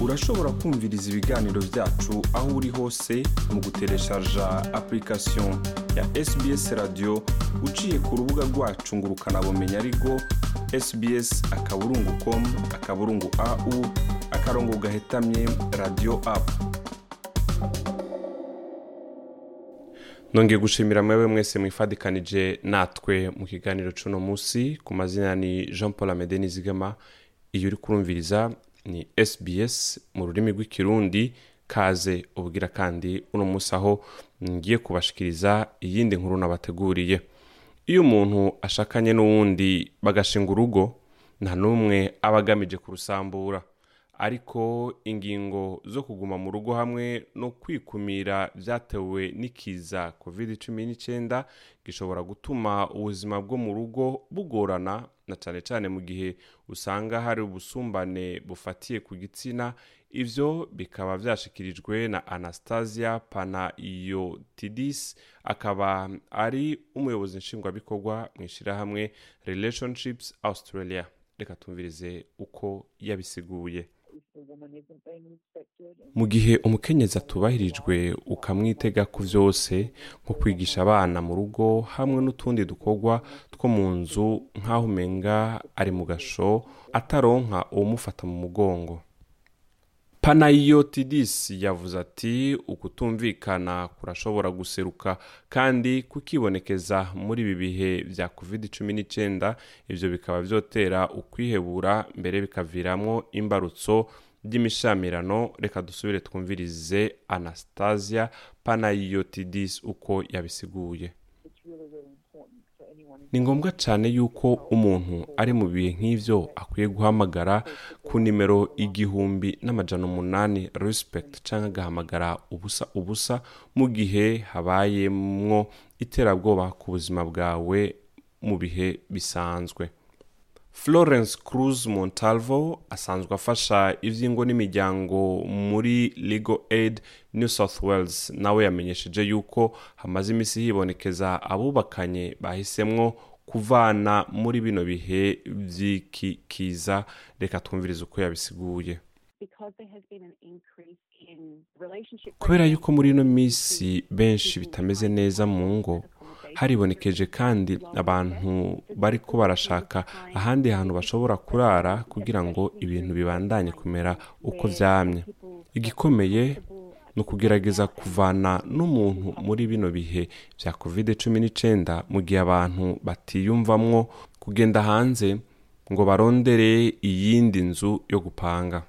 urashobora kumviriza ibiganiro byacu aho uri hose mu gutereshaja application ya sbs radio uciye ku rubuga rwacu ngo ukanabumenya ariko sbs akaburungu com akaburungu au akarongo gahetamye radio apu nongeye gushimira mwewe mwese mwifadikanije natwe mu kiganiro cy'uno munsi. Ku mazina ni jean paul amede iyo uri kurumviriza ni sbs mu rurimi rw'ikirundi kaze ubwira kandi uno munsi aho ngiye kubashikiriza iyindi nkuru nabateguriye. Iyo umuntu ashakanye n'uwundi bagashinga urugo nta n'umwe aba agamije kurusambura. Ariko ingingo zo kuguma mu rugo hamwe no kwikumira byatewe n'ikiza covid cumi n'icyenda gishobora gutuma ubuzima bwo mu rugo bugorana na cyane cyane mu gihe usanga hari ubusumbane bufatiye ku gitsina ibyo bikaba byashikirijwe na anastasia panayotidis akaba ari umuyobozi nshingwabikorwa mu ishyirahamwe relationships australia. Reka tumvirize uko yabisiguye. Mu gihe umukenyezi atubahirijwe ukamwitega ku byose nko kwigisha abana mu rugo hamwe n'utundi dukorwa two mu nzu nk'aho umenga ari mu gasho ataronka uwumufata mu mugongo. Panayotidis yavuze ati ukutumvikana kurashobora guseruka kandi kukibonekeza muri ibi bihe bya covid cumi n'icyenda ibyo bikaba byotera ukwihebura mbere bikaviramo imbarutso by'imishamirano reka dusubire twumvirize anastasia panayotidis uko yabisiguye. Ni ngombwa cyane yuko umuntu ari mu bihe nk'ibyo akwiye guhamagara ku nimero igihumbi n'amajana umunani respect cyangwa agahamagara ubusa ubusa mu gihe habayemwo iterabwoba ku buzima bwawe mu bihe bisanzwe. Florence cruz montalvo asanzwe afasha iby'ingo n'imiryango muri legal aid new south wales. Nawe yamenyesheje yuko hamaze iminsi hibonekeza abubakanye bahisemwo kuvana muri bino bihe by'iki kiza reka twumvirize uko yabisiguye. Kubera yuko muri ino minsi benshi bitameze neza mu ngo haribonekeje kandi abantu bari ko barashaka ahandi hantu bashobora kurara kugira ngo ibintu bibandanye kumera uko byamye igikomeye ni ukugerageza kuvana n'umuntu muri bino bihe bya covid cumi n'icyenda mu gihe abantu batiyumvamwo kugenda hanze ngo barondere iyindi nzu yo gupanga.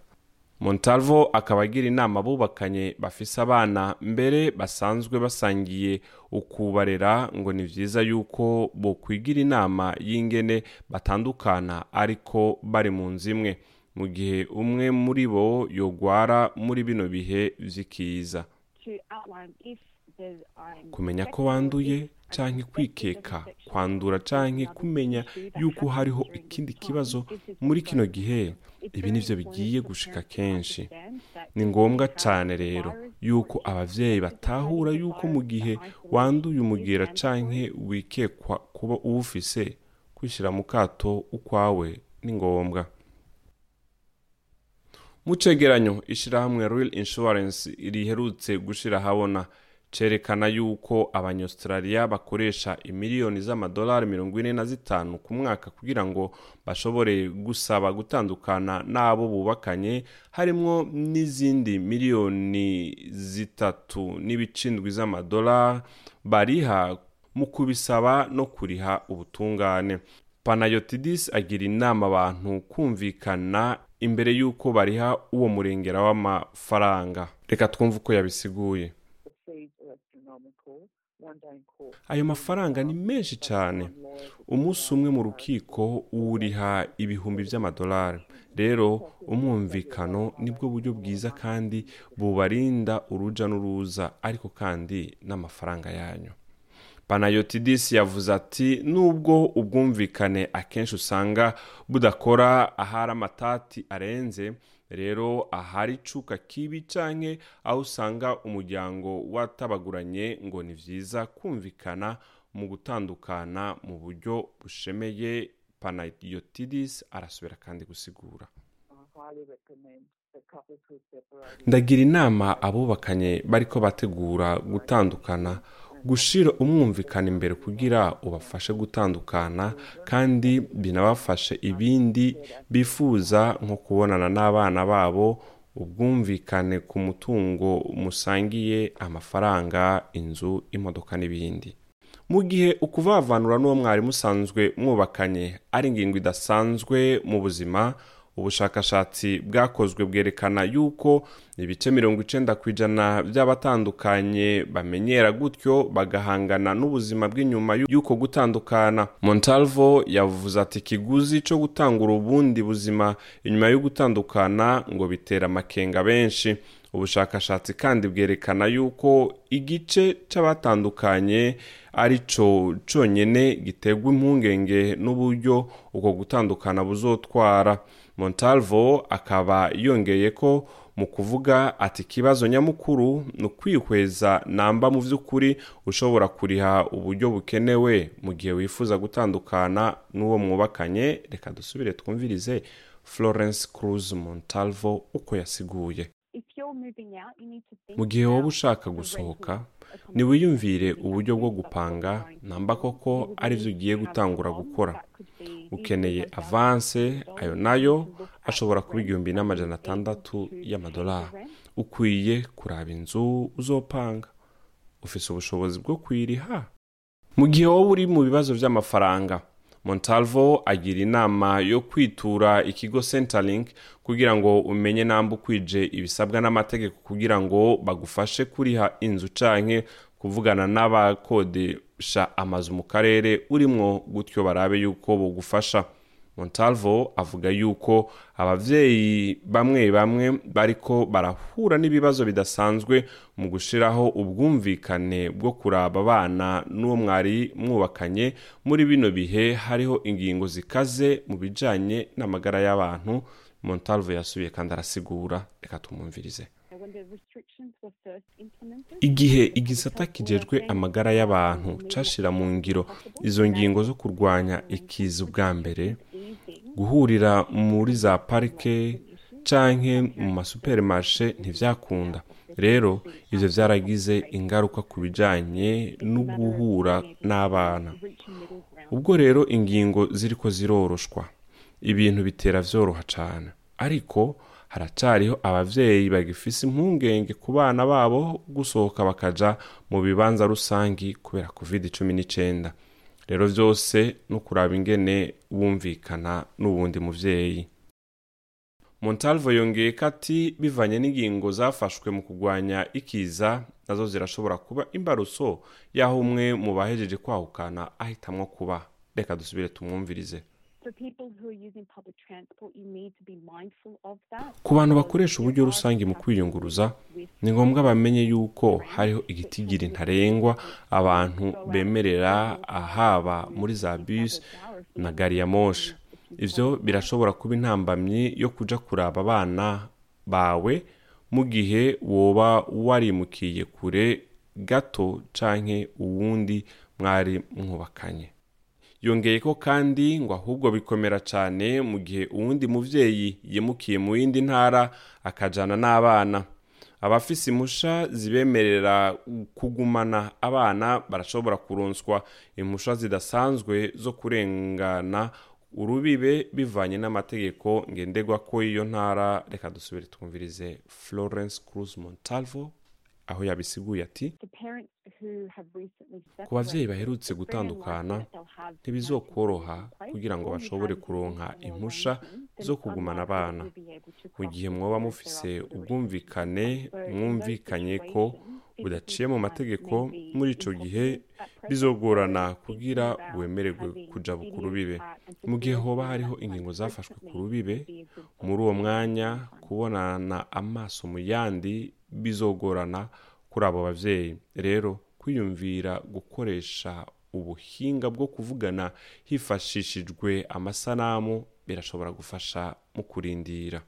Montalvo akaba agira inama abubakanye bafise abana mbere basanzwe basangiye ukubarera ngo ni byiza yuko bokwigira inama y'ingene batandukana ariko bari mu nzu imwe. Mu gihe umwe muri bo yogwara muri bino bihe vy'ikiza. Kumenya ko wanduye canke kwikeka. Kwandura canke kumenya yuko hariho ikindi kibazo muri kino gihe ibi nivyo bigiye gushika kenshi. Ni ngombwa cane rero yuko abavyeyi batahura yuko mu gihe wanduye umugera canke wikekwa kuba uwufise kwishira mu kato ukwawe ni ngombwa. Mu cegeranyo ishirahamwe real insurance riherutse gushira habona cerekana yuko abanyaustralia bakoresha imiliyoni z'amadolari mirongo ine na zitanu ku mwaka kugira ngo bashobore gusaba gutandukana n'abo bubakanye harimwo n'izindi miliyoni zitatu n'ibicindwi z'amadolari bariha mu kubisaba no kuriha ubutungane. Panayotidis agira inama abantu kumvikana imbere y'uko bariha uwo murengera w'amafaranga. Reka twumve uko yabisiguye. Ayo mafaranga ni menshi cyane. Umunsi umwe mu rukiko wuriha ibihumbi by'amadolari. Rero umwumvikano ni bwo buryo bwiza kandi bubarinda uruja n'uruza ariko kandi n'amafaranga yanyu. Panayotidis yavuze ati nubwo ubwumvikane akenshi usanga budakora ahari amatati arenze rero ahari icuka kibi canke aho usanga umuryango watabaguranye ngo ni vyiza kumvikana mu gutandukana mu buryo bushemeye. Panayotidis arasubira kandi gusigura. Ndagira inama abubakanye bariko bategura gutandukana gushira umwumvikana imbere kugira ubafashe gutandukana kandi binabafashe ibindi bifuza nko kubonana n'abana babo ubwumvikane ku mutungo musangiye amafaranga inzu imodoka n'ibindi. Mu gihe ukuvavanura n'uwo mwari musanzwe mwubakanye ari ingingo idasanzwe mu buzima ubushakashatsi bwakozwe bwerekana yuko ibice mirongo icenda ku ijana by'abatandukanye bamenyera gutyo bagahangana n'ubuzima bw'inyuma y'uko gutandukana. Montalvo yavuze ati ikiguzi cyo gutangura ubundi buzima inyuma yo gutandukana ngo bitera amakenga benshi. Ubushakashatsi kandi bwerekana yuko igice c'abatandukanye ari co conyene giterwa impungenge n'uburyo uko gutandukana buzotwara. Montalvo akaba yongeye ko mu kuvuga ati ikibazo nyamukuru ni ukwihweza namba mu by'ukuri ushobora kuriha uburyo bukenewe mu gihe wifuza gutandukana n'uwo mwubakanye. Reka dusubire twumvirize florence cruz montalvo uko yasiguye. Mu gihe wowe ushaka gusohoka ntiwiyumvire uburyo bwo gupanga. namba koko ari byo ugiye gutangura gukora. ukeneye avanse ayo na yo ashobora kuba igihumbi n'amajana atandatu y'amadolari ukwiye kuraba inzu uzopanga. Ufite ubushobozi bwo kuyiriha. Mu gihe wowe uri mu bibazo by'amafaranga montalvo agira inama yo kwitura ikigo centerlink kugira ngo umenye namba ukwije ibisabwa n'amategeko kugira ngo bagufashe kuriha inzu canke kuvugana n'abakodesha amazu mu karere urimwo gutyo barabe yuko bugufasha. Montalvo avuga yuko abavyeyi bamwe bamwe bariko barahura n'ibibazo bidasanzwe mu gushiraho ubwumvikane bwo kuraba abana n'uwo mwari mwubakanye. Muri bino bihe hariho ingingo zikaze mu bijanye n'amagara y'abantu. Montalvo yasubiye kandi arasigura. Reka tumwumvirize. Igihe igisata kijejwe amagara y'abantu cashira mu ngiro izo ngingo zo kurwanya ikiza ubwa mbere guhurira muri za parike canke mu masupermarshe ntivyakunda. Rero ivyo vyaragize ingaruka ku bijanye no guhura n'abana. Ubwo rero ingingo ziriko ziroroshwa. Ibintu bitera vyoroha cane. Ariko haracariho abavyeyi bagifise impungenge ku bana babo gusohoka bakaja mu bibanza rusangi kubera covid cumi n'icenda. Rero vyose no kuraba ingene bumvikana n'uwundi muvyeyi. Montalvo yongeye ko ati bivanye n'ingingo zafashwe mu kurwanya ikiza na zo zirashobora kuba imbaruso y'aho umwe mu bahejeje kwahukana ahitamwo kuba. Reka dusubire tumwumvirize. Ku bantu bakoresha uburyo rusange mu kwiyunguruza ni ngombwa bamenye yuko hariho igitigiri ntarengwa abantu bemerera ahaba muri za bisi na gari ya moshe ivyo birashobora kuba intambamyi yo kuja kuraba abana bawe mu gihe woba warimukiye kure gato canke uwundi mwari mwubakanye. Yongeye ko kandi ngo ahubwo bikomera cyane mu gihe uwundi muvyeyi yimukiye mu yindi ntara akajana n'abana. Abafise impusha zibemerera kugumana abana barashobora kuronswa impusha zidasanzwe zo kurengana urubibe bivanye n'amategeko ngenderwa ko iyo ntara. Reka dusubire twumvirize florence cruz montalvo. Aho yabisiguye ati ku bavyeyi baherutse gutandukana ntibizokoroha kugira ngo bashobore kuronka impusha zo kugumana abana. mu gihe mwoba mufise ubwumvikane mwumvikanye ko budaciye mu mategeko muri ico gihe bizogorana kugira wemererwe kuja ku rubibe. Mu gihe hoba hariho ingingo zafashwe ku rubibe muri uwo mwanya kubonana amaso mu yandi bizogorana kuri abo bavyeyi. Rero kwiyumvira gukoresha ubuhinga bwo kuvugana hifashishijwe amasanamu birashobora gufasha mu kurindira.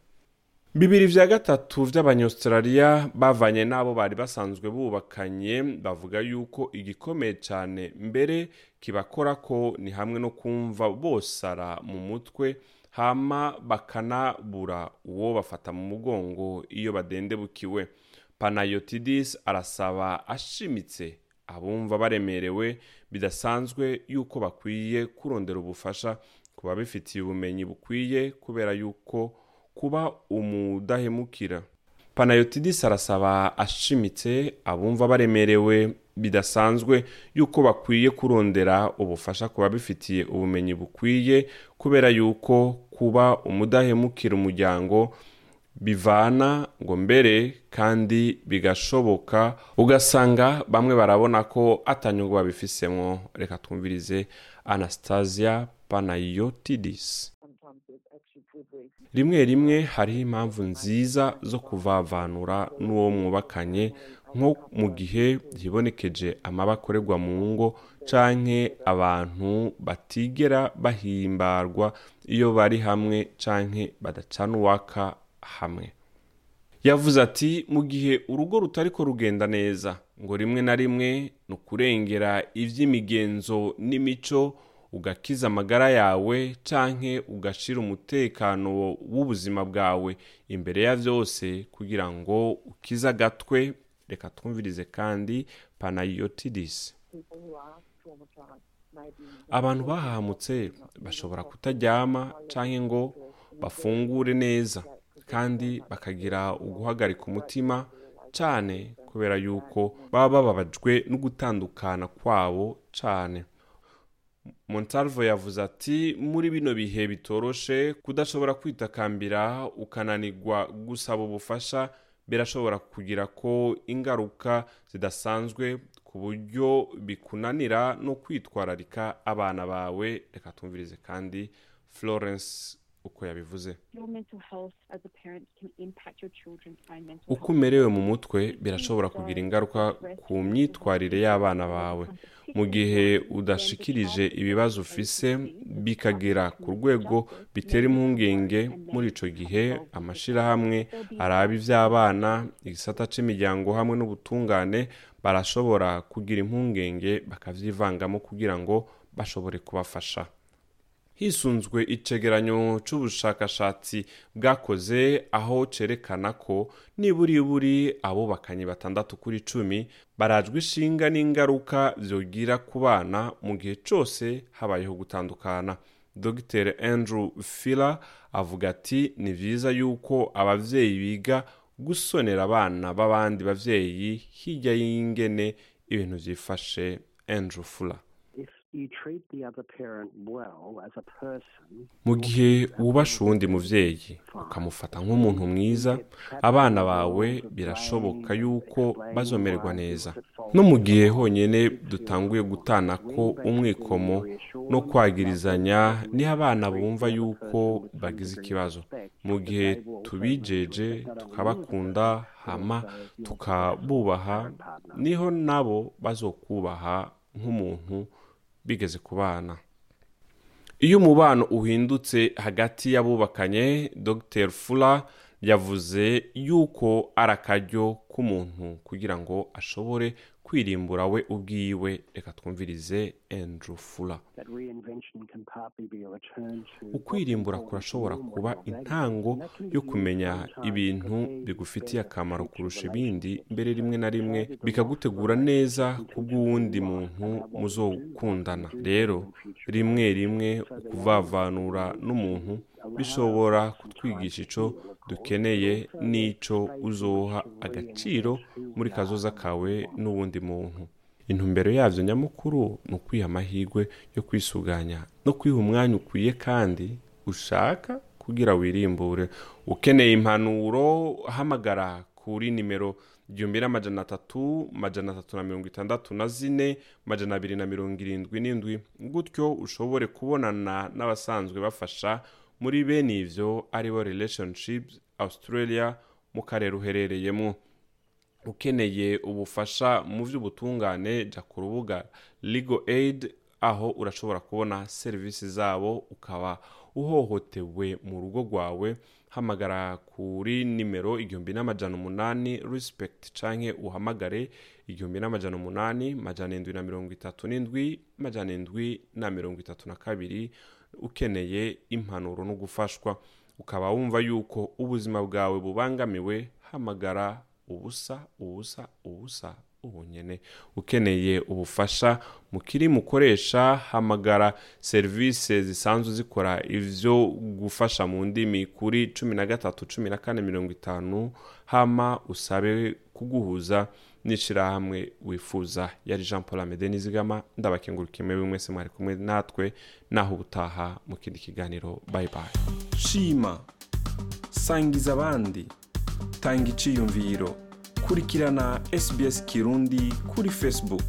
Bibiri vya gatatu vy'abanyaustraliya bavanye n'abo bari basanzwe bubakanye bavuga yuko igikomeye cane mbere kibakora ko ni hamwe no kumva bosara mu mutwe hama bakanabura uwo bafata mu mugongo iyo badendebukiwe. Panayotidis arasaba ashimitse abumva baremerewe bidasanzwe yuko bakwiye kurondera ubufasha ku babifitiye ubumenyi bukwiye kubera yuko kuba umudahemukira. Panayotidis arasaba ashimitse abumva baremerewe bidasanzwe yuko bakwiye kurondera ubufasha ku babifitiye ubumenyi bukwiye kubera yuko kuba umudahemukira umuryango bivana ngo mbere kandi bigashoboka ugasanga bamwe barabona ko atanyungu babifisemo reka twumvirize anastasia panayotidis. Rimwe rimwe hariho impamvu nziza zo kuvavanura n'uwo mwubakanye nko mu gihe hibonekeje amaba akorerwa mu ngo canke abantu batigera bahimbarwa iyo bari hamwe canke badacana uwaka hamwe. Yavuze ati mu gihe urugo rutari ko rugenda neza ngo rimwe na rimwe ni ukurengera iby'imigenzo n'imico ugakiza amagara yawe canke ugashira umutekano w'ubuzima bwawe imbere ya byose kugira ngo ukize agatwe. Reka twumvirize kandi panayotidis abantu bahahamutse bashobora kutaryama canke ngo bafungure neza kandi bakagira uguhagarika umutima cyane kubera yuko baba bababajwe no gutandukana kwabo cyane montalvo yavuze ati muri bino bihe bitoroshe kudashobora kwitakambira ukananirwa gusaba ubufasha birashobora kugira ko ingaruka zidasanzwe ku buryo bikunanira no kwitwararika abana bawe. Reka tumvirize kandi florence uko yabivuze. Uko umerewe mu mutwe birashobora kugira ingaruka ku myitwarire y'abana bawe. Mu gihe udashikirije ibibazo ufise bikagera ku rwego bitera impungenge. Muri ico gihe amashirahamwe araba ivy'abana igisata c'imiryango hamwe n'ubutungane barashobora kugira impungenge bakavyivangamo kugira ngo bashobore kubafasha. Hisunzwe icegeranyo c'ubushakashatsi bwakoze aho cerekana ko niburiburi abubakanye batandatu kuri cumi barajwe ishinga n'ingaruka vyogira ku bana mu gihe cose habayeho gutandukana. Dr. Andrew filler avuga ati ni vyiza yuko abavyeyi biga gusonera abana b'abandi bavyeyi hirya y'ingene ibintu vyifashe. Andrew fuller mu gihe wubasha uwundi muvyeyi ukamufata nk'umuntu mwiza abana bawe birashoboka yuko bazomererwa neza. no mu gihe honyine dutanguye gutana ko umwikomo no kwagirizanya ni ho abana bumva yuko bagize ikibazo. mu gihe tubijeje tukabakunda hama tukabubaha ni ho nabo bazokubaha nk'umuntu bigeze ku bana iyo umubano uhindutse hagati y'abubakanye dr. Fula yavuze yuko ari akaryo k'umuntu kugira ngo ashobore kwirimbura we ubwiwe. Reka twumvirize andrew fula ukwirimbura kurashobora kuba intango yo kumenya ibintu bigufitiye akamaro kurusha ibindi. mbere rimwe na rimwe bikagutegura neza kubw'uwundi muntu muzokundana. rero rimwe rimwe ukuvavanura n'umuntu bishobora kutwigisha ico dukeneye n'ico uzoha agaciro muri kazoza kawe n'uwundi muntu. Intumbero yavyo nyamukuru ni ukwiha amahirwe yo kwisuganya no kwiha umwanya ukwiye kandi ushaka kugira wirimbure. Ukeneye impanuro hamagara kuri nimero igihumbi n'amajana atatu majana atatu na mirongo itandatu na zine majana abiri na mirongo irindwi n'indwi. Gutyo ushobore kubonana n'abasanzwe bafasha muri bene ivyo ari bo relationships australia mu karere uherereyemo. Ukeneye ubufasha mu by'ubutungane jya ku rubuga legal aid aho urashobora kubona serivisi zabo ukaba uhohotewe mu rugo rwawe. Hamagara kuri nimero igihumbi n'amajana umunani respect canke uhamagare igihumbi n'amajana umunani majana indwi na mirongo itatu n'indwi majana indwi na mirongo itatu na kabiri ukeneye impanuro no gufashwa ukaba wumva yuko ubuzima bwawe bubangamiwe hamagara ubusa ubusa ubusa ubunyene. Ukeneye ubufasha mukiri mukoresha hamagara serivisi zisanzwe zikora ivyo gufasha mu ndimi kuri cumi na gatatu cumi na kane mirongo itanu hama usabe kuguhuza. N'ishirahamwe wifuza. Yari jean paul amede nizigama ndabakengurukiye mwebwe mwese mwari kumwe natwe naho ubutaha mu kindi kiganiro. Bye bye. Shima sangiza abandi tanga iciyumviro kurikirana sbs kirundi kuri facebook.